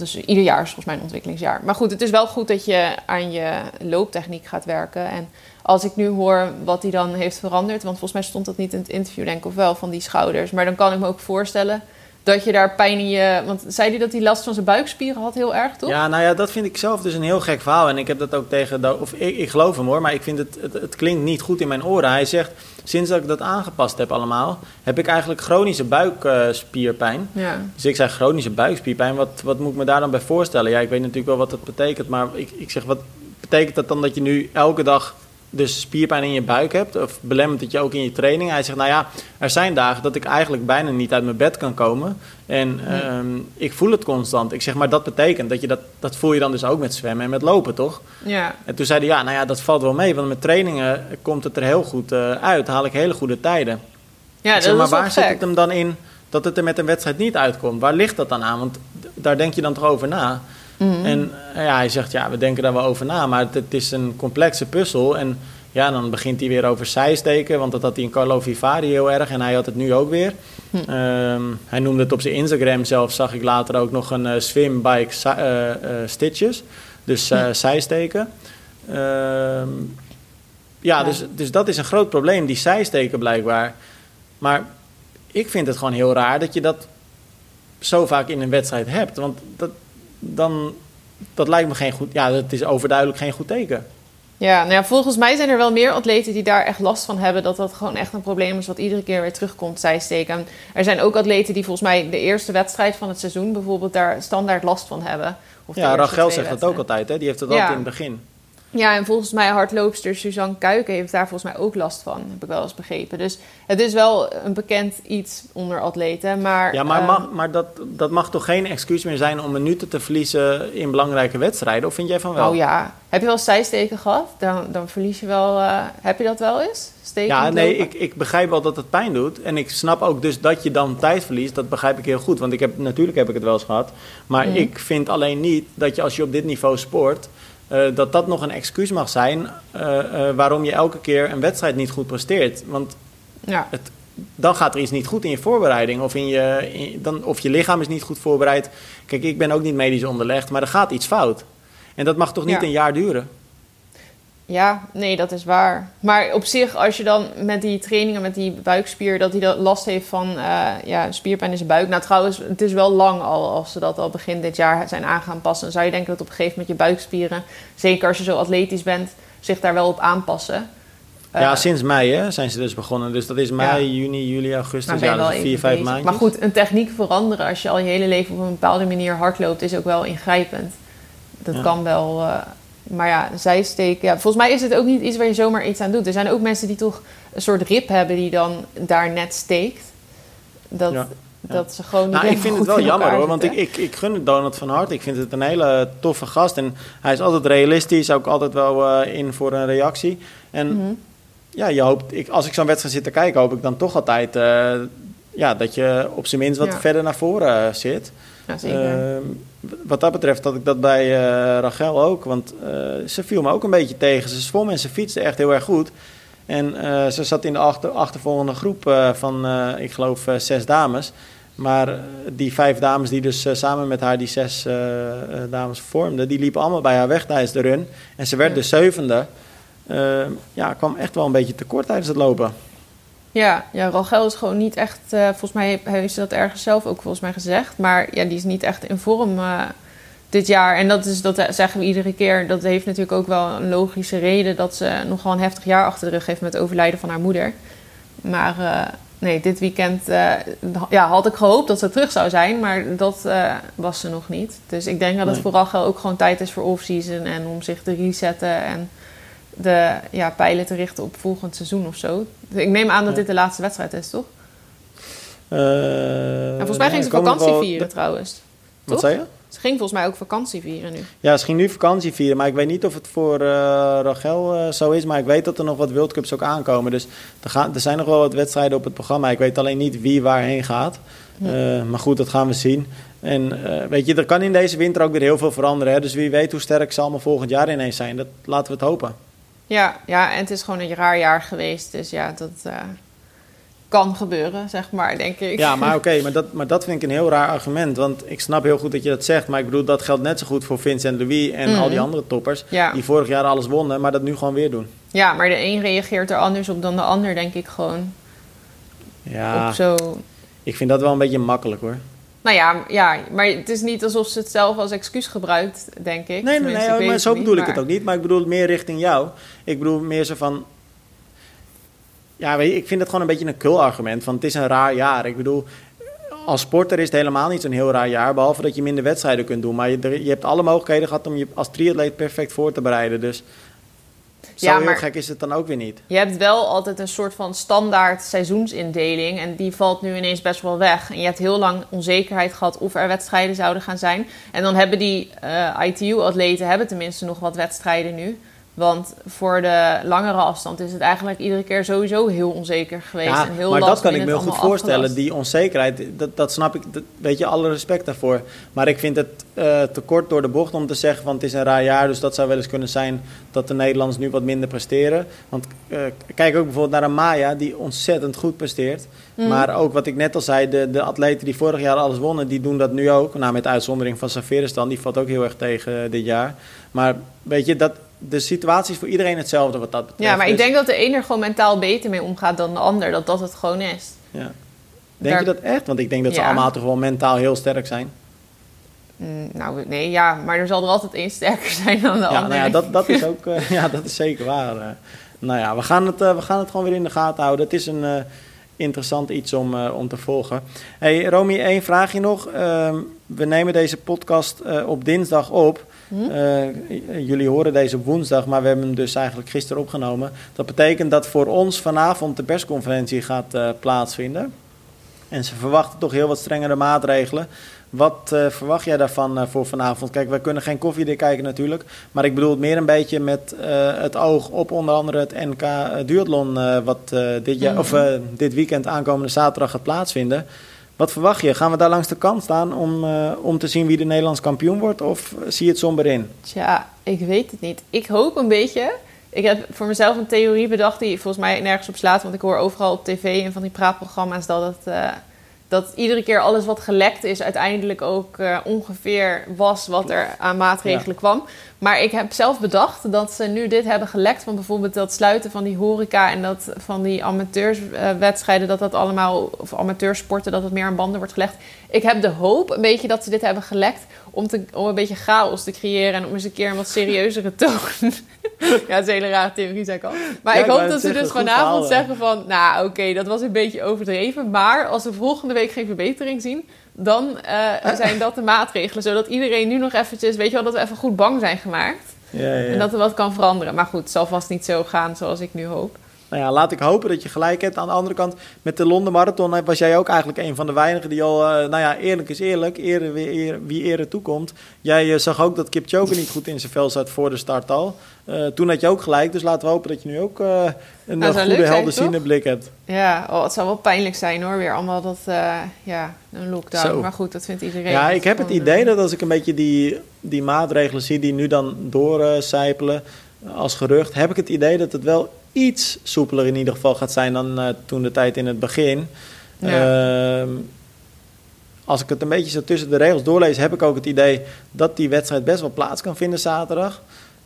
Is ieder jaar is volgens mij een ontwikkelingsjaar. Maar goed, het is wel goed dat je aan je looptechniek gaat werken. En als ik nu hoor wat hij dan heeft veranderd, want volgens mij stond dat niet in het interview, denk ik, of wel, van die schouders. Maar dan kan ik me ook voorstellen dat je daar pijn in je. Want zei hij dat hij last van zijn buikspieren had, heel erg, toch? Ja, nou ja, dat vind ik zelf dus een heel gek verhaal. En ik heb dat ook tegen. Of ik, ik geloof hem hoor, maar ik vind het, het, het. klinkt niet goed in mijn oren. Hij zegt. Sinds dat ik dat aangepast heb allemaal, heb ik eigenlijk chronische buikspierpijn. Ja. Dus ik zeg chronische buikspierpijn, wat, wat moet ik me daar dan bij voorstellen? Ja, ik weet natuurlijk wel wat dat betekent, maar ik, ik zeg, wat betekent dat dan dat je nu elke dag dus spierpijn in je buik hebt, of belemmert het je ook in je training? Hij zegt, nou ja, er zijn dagen dat ik eigenlijk bijna niet uit mijn bed kan komen. En ehm, ik voel het constant. Ik zeg, maar dat betekent dat je dat, dat voel je dan dus ook met zwemmen en met lopen, toch? Ja. En toen zei hij, ja, nou ja, dat valt wel mee, want met trainingen komt het er heel goed uh, uit. Haal ik hele goede tijden. Ja, dat zeg, maar is waar zit het hem dan in dat het er met een wedstrijd niet uitkomt? Waar ligt dat dan aan? Want daar denk je dan toch over na? Mhm. En uh, ja, hij zegt, ja, we denken daar wel over na, maar het, het is een complexe puzzel. En ja, dan begint hij weer over zijsteken, want dat had hij in Carlo Vivari heel erg en hij had het nu ook weer. Hm. Um, hij noemde het op zijn Instagram zelf, zag ik later ook nog een uh, swim bike uh, uh, stitches, dus Hm. zijsteken. Um, ja, Ja. Dus, dus dat is een groot probleem, die zijsteken blijkbaar. Maar ik vind het gewoon heel raar dat je dat zo vaak in een wedstrijd hebt, want dat, dan, dat lijkt me geen goed, ja, dat is overduidelijk geen goed teken. Ja, nou ja, volgens mij zijn er wel meer atleten die daar echt last van hebben. Dat dat gewoon echt een probleem is wat iedere keer weer terugkomt, zijsteken. Er zijn ook atleten die volgens mij de eerste wedstrijd van het seizoen bijvoorbeeld daar standaard last van hebben. Of Ja, Rachel zegt dat ook altijd, hè? die heeft dat Ja. altijd in het begin. Ja, en volgens mij hardloopster Suzanne Kuiken heeft daar volgens mij ook last van, heb ik wel eens begrepen. Dus het is wel een bekend iets onder atleten, maar... Ja, maar, ehm, mag, maar dat, dat mag toch geen excuus meer zijn om minuten te verliezen in belangrijke wedstrijden? Of vind jij van wel? Oh ja, heb je wel zijsteken gehad? Dan, dan verlies je wel... eh, heb je dat wel eens? Steken Ja, nee, ik, ik begrijp wel dat het pijn doet. En ik snap ook dus dat je dan tijd verliest. Dat begrijp ik heel goed. Want ik heb, natuurlijk heb ik het wel eens gehad. Maar Mhm. ik vind alleen niet dat je als je op dit niveau sport... eh, dat dat nog een excuus mag zijn eh, eh, waarom je elke keer een wedstrijd niet goed presteert. Want Ja. het, dan gaat er iets niet goed in je voorbereiding. Of, in je, in- dan, of je lichaam is niet goed voorbereid. Kijk, ik ben ook niet medisch onderlegd, maar er gaat iets fout. En dat mag toch niet Ja. een jaar duren? Ja, nee, dat is waar. Maar op zich, als je dan met die trainingen, met die buikspier, dat hij dat last heeft van eh, ja, spierpijn in zijn buik. Nou, trouwens, het is wel lang al als ze dat al begin dit jaar zijn aan gaan passen. Dan zou je denken dat op een gegeven moment je buikspieren, zeker als je zo atletisch bent, zich daar wel op aanpassen. Eh, ja, sinds mei hè, zijn ze dus begonnen. Dus dat is mei, Ja. juni, juli, augustus. Ja, dat is vier, vijf maandjes. Maar goed, een techniek veranderen als je al je hele leven op een bepaalde manier hardloopt, is ook wel ingrijpend. Dat Ja. kan wel. eh, maar ja, zijsteken. Ja, volgens mij is het ook niet iets waar je zomaar iets aan doet. Er zijn ook mensen die toch een soort rib hebben die dan daar net steekt. Dat, Ja. dat ze gewoon niet Nou, ik vind het wel jammer hoor, want ik, ik, ik gun het Donald van harte. Ik vind het een hele toffe gast en hij is altijd realistisch, ook altijd wel eh, in voor een reactie. En Mhm. ja, je hoopt, ik, als ik zo'n wedstrijd zit te kijken, hoop ik dan toch altijd uh, ja, dat je op zijn minst wat verder naar voren zit. Ja, zeker. Ehm, wat dat betreft had ik dat bij Rachel ook. Want ze viel me ook een beetje tegen. Ze zwom en ze fietste echt heel erg goed. En ze zat in de achter, achtervolgende groep van, ik geloof, zes dames. Maar die vijf dames die dus samen met haar die zes dames vormden, die liepen allemaal bij haar weg tijdens de run. En ze werd de zevende. Ja, kwam echt wel een beetje tekort tijdens het lopen. Ja, ja Rachel is gewoon niet echt... Uh, volgens mij heeft ze dat ergens zelf ook volgens mij gezegd. Maar ja, die is niet echt in vorm uh, dit jaar. En dat, is, dat zeggen we iedere keer. Dat heeft natuurlijk ook wel een logische reden... dat ze nogal een heftig jaar achter de rug heeft... met het overlijden van haar moeder. Maar uh, nee, dit weekend ja, had ik gehoopt dat ze terug zou zijn. Maar dat was ze nog niet. Dus ik denk dat het voor Rachel ook gewoon tijd is voor off-season... en om zich te resetten en de ja, pijlen te richten op volgend seizoen of zo. Ik neem aan dat dit de laatste wedstrijd is, toch? Uh, volgens mij ging ze vakantie vieren trouwens. Wat zei je? Ze ging volgens mij ook vakantie vieren nu. Ja, ze ging nu vakantie vieren. Maar ik weet niet of het voor uh, Rachel uh, zo is. Maar ik weet dat er nog wat World Cups ook aankomen. Dus er, gaan, er zijn nog wel wat wedstrijden op het programma. Ik weet alleen niet wie waarheen gaat. Uh, maar goed, dat gaan we zien. En weet je, er kan in deze winter ook weer heel veel veranderen. Hè? Dus wie weet hoe sterk ze allemaal volgend jaar ineens zijn. Dat laten we het hopen. Ja, ja, en het is gewoon een raar jaar geweest. Dus ja, dat uh, kan gebeuren, zeg maar, denk ik. Ja, maar oké, maar, dat, maar dat vind ik een heel raar argument. Want ik snap heel goed dat je dat zegt. Maar ik bedoel, dat geldt net zo goed voor Vincent Louis en al die mhm. andere toppers. Ja. Die vorig jaar alles wonnen, maar dat nu gewoon weer doen. Ja, maar de een reageert er anders op dan de ander, denk ik gewoon. Ja, op zo... ik vind dat wel een beetje makkelijk hoor. Nou ja, ja, maar het is niet alsof ze het zelf als excuus gebruikt, denk ik. Nee, nee, nee maar zo bedoel ik het ook niet. Maar ik bedoel het meer richting jou. Ik bedoel meer zo van... Ja, weet je, ik vind het gewoon een beetje een kul argument. Van het is een raar jaar. Ik bedoel, als sporter is het helemaal niet zo'n heel raar jaar. Behalve dat je minder wedstrijden kunt doen. Maar je, je hebt alle mogelijkheden gehad om je als triatleet perfect voor te bereiden. Dus zo ja, heel gek is het dan ook weer niet. Je hebt wel altijd een soort van standaard seizoensindeling. En die valt nu ineens best wel weg. En je hebt heel lang onzekerheid gehad of er wedstrijden zouden gaan zijn. En dan hebben die uh, eh, ITU-atleten hebben tenminste nog wat wedstrijden nu. Want voor de langere afstand is het eigenlijk iedere keer sowieso heel onzeker geweest. Ja, en heel maar dat kan ik me heel goed voorstellen. Die onzekerheid, dat, dat snap ik. Dat, weet je, alle respect daarvoor. Maar ik vind het uh, te kort door de bocht om te zeggen... van het is een raar jaar, dus dat zou wel eens kunnen zijn... dat de Nederlanders nu wat minder presteren. Want uh, kijk ook bijvoorbeeld naar een Maya... die ontzettend goed presteert. Mhm. Maar ook wat ik net al zei... De, de atleten die vorig jaar alles wonnen... die doen dat nu ook. Nou, met uitzondering van Saveristan. Die valt ook heel erg tegen dit jaar. Maar weet je, dat, de situatie is voor iedereen hetzelfde wat dat betreft. Ja, maar ik denk dat de een er gewoon mentaal beter mee omgaat dan de ander. Dat dat het gewoon is. Ja. Denk je dat echt? Want ik denk dat ze allemaal toch wel mentaal heel sterk zijn. Mm, nou, nee, ja, maar er zal er altijd één sterker zijn dan de ja, ander. Nou ja, dat, dat is ook, uh, ja, dat is zeker waar. Uh, nou ja, we gaan, het, uh, we gaan het gewoon weer in de gaten houden. Het is een interessant iets om, om te volgen. Hey, Romy, één vraagje nog. Ehm, we nemen deze podcast op dinsdag op. Hm? Eh, jullie horen deze woensdag, maar we hebben hem dus eigenlijk gisteren opgenomen. Dat betekent dat voor ons vanavond de persconferentie gaat uh, plaatsvinden. En ze verwachten toch heel wat strengere maatregelen. Wat uh, verwacht jij daarvan voor vanavond? Kijk, we kunnen geen koffiedik kijken natuurlijk. Maar ik bedoel het meer een beetje met het oog op onder andere het NK Duathlon... wat dit, jaar, of, dit weekend aankomende zaterdag gaat plaatsvinden. Wat verwacht je? Gaan we daar langs de kant staan om, uh, om te zien wie de Nederlands kampioen wordt? Of zie je het somber in? Tja, ik weet het niet. Ik hoop een beetje. Ik heb voor mezelf een theorie bedacht die volgens mij nergens op slaat. Want ik hoor overal op tv en van die praatprogramma's dat het... Uh, dat iedere keer alles wat gelekt is uiteindelijk ook uh, ongeveer was wat er aan maatregelen ja. kwam. Maar ik heb zelf bedacht dat ze nu dit hebben gelekt van bijvoorbeeld dat sluiten van die horeca en dat van die amateurswedstrijden, dat dat allemaal, of amateursporten, dat het meer aan banden wordt gelegd. Ik heb de hoop een beetje dat ze dit hebben gelekt om, te, om een beetje chaos te creëren en om eens een keer een wat serieuzere toon. ja, dat is een hele rare theorie, zeg ik al. Maar ik hoop dat ze dus vanavond zeggen van, nou oké, dat was een beetje overdreven, maar als we volgende week geen verbetering zien, dan uh, zijn dat de maatregelen. Zodat iedereen nu nog eventjes, weet je wel, dat we even goed bang zijn gemaakt. Ja, ja. En dat er wat kan veranderen. Maar goed, het zal vast niet zo gaan zoals ik nu hoop. Nou ja, laat ik hopen dat je gelijk hebt. Aan de andere kant, met de Londen Marathon was jij ook eigenlijk een van de weinigen die al, nou ja, eerlijk is eerlijk, ere, wie, wie ere toekomt. Jij zag ook dat Kipchoge niet goed in zijn vel zat voor de start al. toen had je ook gelijk, dus laten we hopen dat je nu ook een nou, goede helderziende blik hebt. Ja, oh, het zou wel pijnlijk zijn hoor, weer allemaal dat, ja, een lockdown. Maar goed, dat vindt iedereen. Ja, ik heb het idee dat als ik een beetje die, die maatregelen zie die nu dan doorcijpelen als gerucht, heb ik het idee dat het wel iets soepeler in ieder geval gaat zijn dan uh, toen de tijd in het begin. Ehm, als ik het een beetje zo tussen de regels doorlees, heb ik ook het idee dat die wedstrijd best wel plaats kan vinden zaterdag.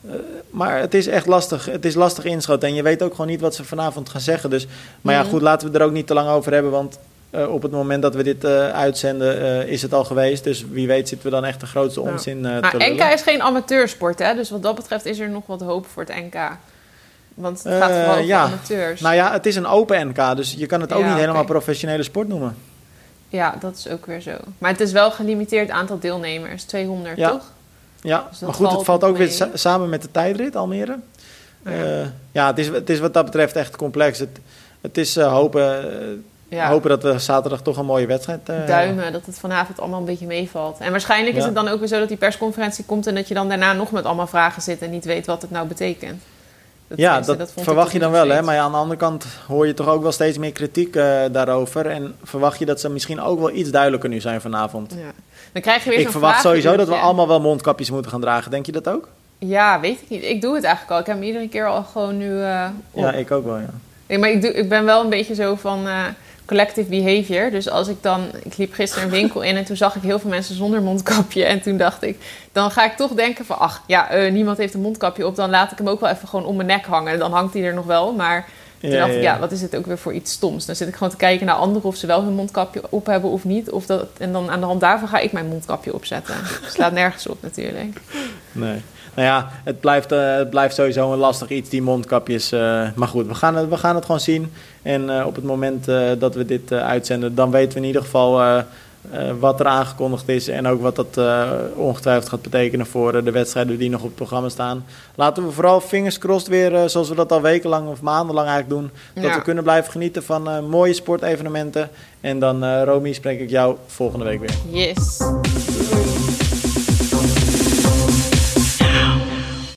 Uh, maar het is echt lastig. Het is lastig inschoten. En je weet ook gewoon niet wat ze vanavond gaan zeggen. Dus, maar ja, mhm. goed, laten we er ook niet te lang over hebben. Want uh, op het moment dat we dit uh, uitzenden, is het al geweest. Dus wie weet zitten we dan echt de grootste onzin ja. te NK is geen amateursport, hè? Dus wat dat betreft is er nog wat hoop voor het NK. Want het gaat vooral over ja. amateurs. Nou ja, het is een open NK, dus je kan het ook niet helemaal professionele sport noemen. Ja, dat is ook weer zo. Maar het is wel gelimiteerd aantal deelnemers, 200 ja. toch? Ja, dus maar goed, het valt ook weer samen met de tijdrit Almere. Ja, uh, ja het, is, het is wat dat betreft echt complex. Het, het is uh, hopen, hopen dat we zaterdag toch een mooie wedstrijd Duimen, dat het vanavond allemaal een beetje meevalt. En waarschijnlijk is het dan ook weer zo dat die persconferentie komt... en dat je dan daarna nog met allemaal vragen zit en niet weet wat het nou betekent ja, dat, verwacht je dan wel, hè? Maar ja, aan de andere kant hoor je toch ook wel steeds meer kritiek uh, daarover. En verwacht je dat ze misschien ook wel iets duidelijker nu zijn vanavond. Ja. Dan krijg je weer Ik verwacht sowieso dat we allemaal wel mondkapjes moeten gaan dragen. Denk je dat ook? Ja, weet ik niet. Ik doe het eigenlijk al. Ik heb hem iedere keer al gewoon nu uh, Ja, ik ook wel, ja. Nee, maar ik, doe, ik ben wel een beetje zo van... Uh, collective behavior. Dus als ik dan, ik liep gisteren een winkel in en toen zag ik heel veel mensen zonder mondkapje. En toen dacht ik, dan ga ik toch denken van, ach ja, uh, niemand heeft een mondkapje op. Dan laat ik hem ook wel even gewoon om mijn nek hangen. Dan hangt hij er nog wel. Maar toen dacht ik, ja, wat is het ook weer voor iets stoms? Dan zit ik gewoon te kijken naar anderen of ze wel hun mondkapje op hebben of niet. Of dat, en dan aan de hand daarvan ga ik mijn mondkapje opzetten. Het slaat nergens op natuurlijk. Nee. Nou ja, het blijft, uh, het blijft sowieso een lastig iets, die mondkapjes. Uh, maar goed, we gaan, het, we gaan het gewoon zien. En uh, op het moment dat we dit uitzenden, dan weten we in ieder geval wat er aangekondigd is. En ook wat dat ongetwijfeld gaat betekenen voor de wedstrijden die nog op het programma staan. Laten we vooral fingers crossed weer, zoals we dat al wekenlang of maandenlang eigenlijk doen. Dat we kunnen blijven genieten van mooie sportevenementen. En dan, Romy, spreek ik jou volgende week weer. Yes.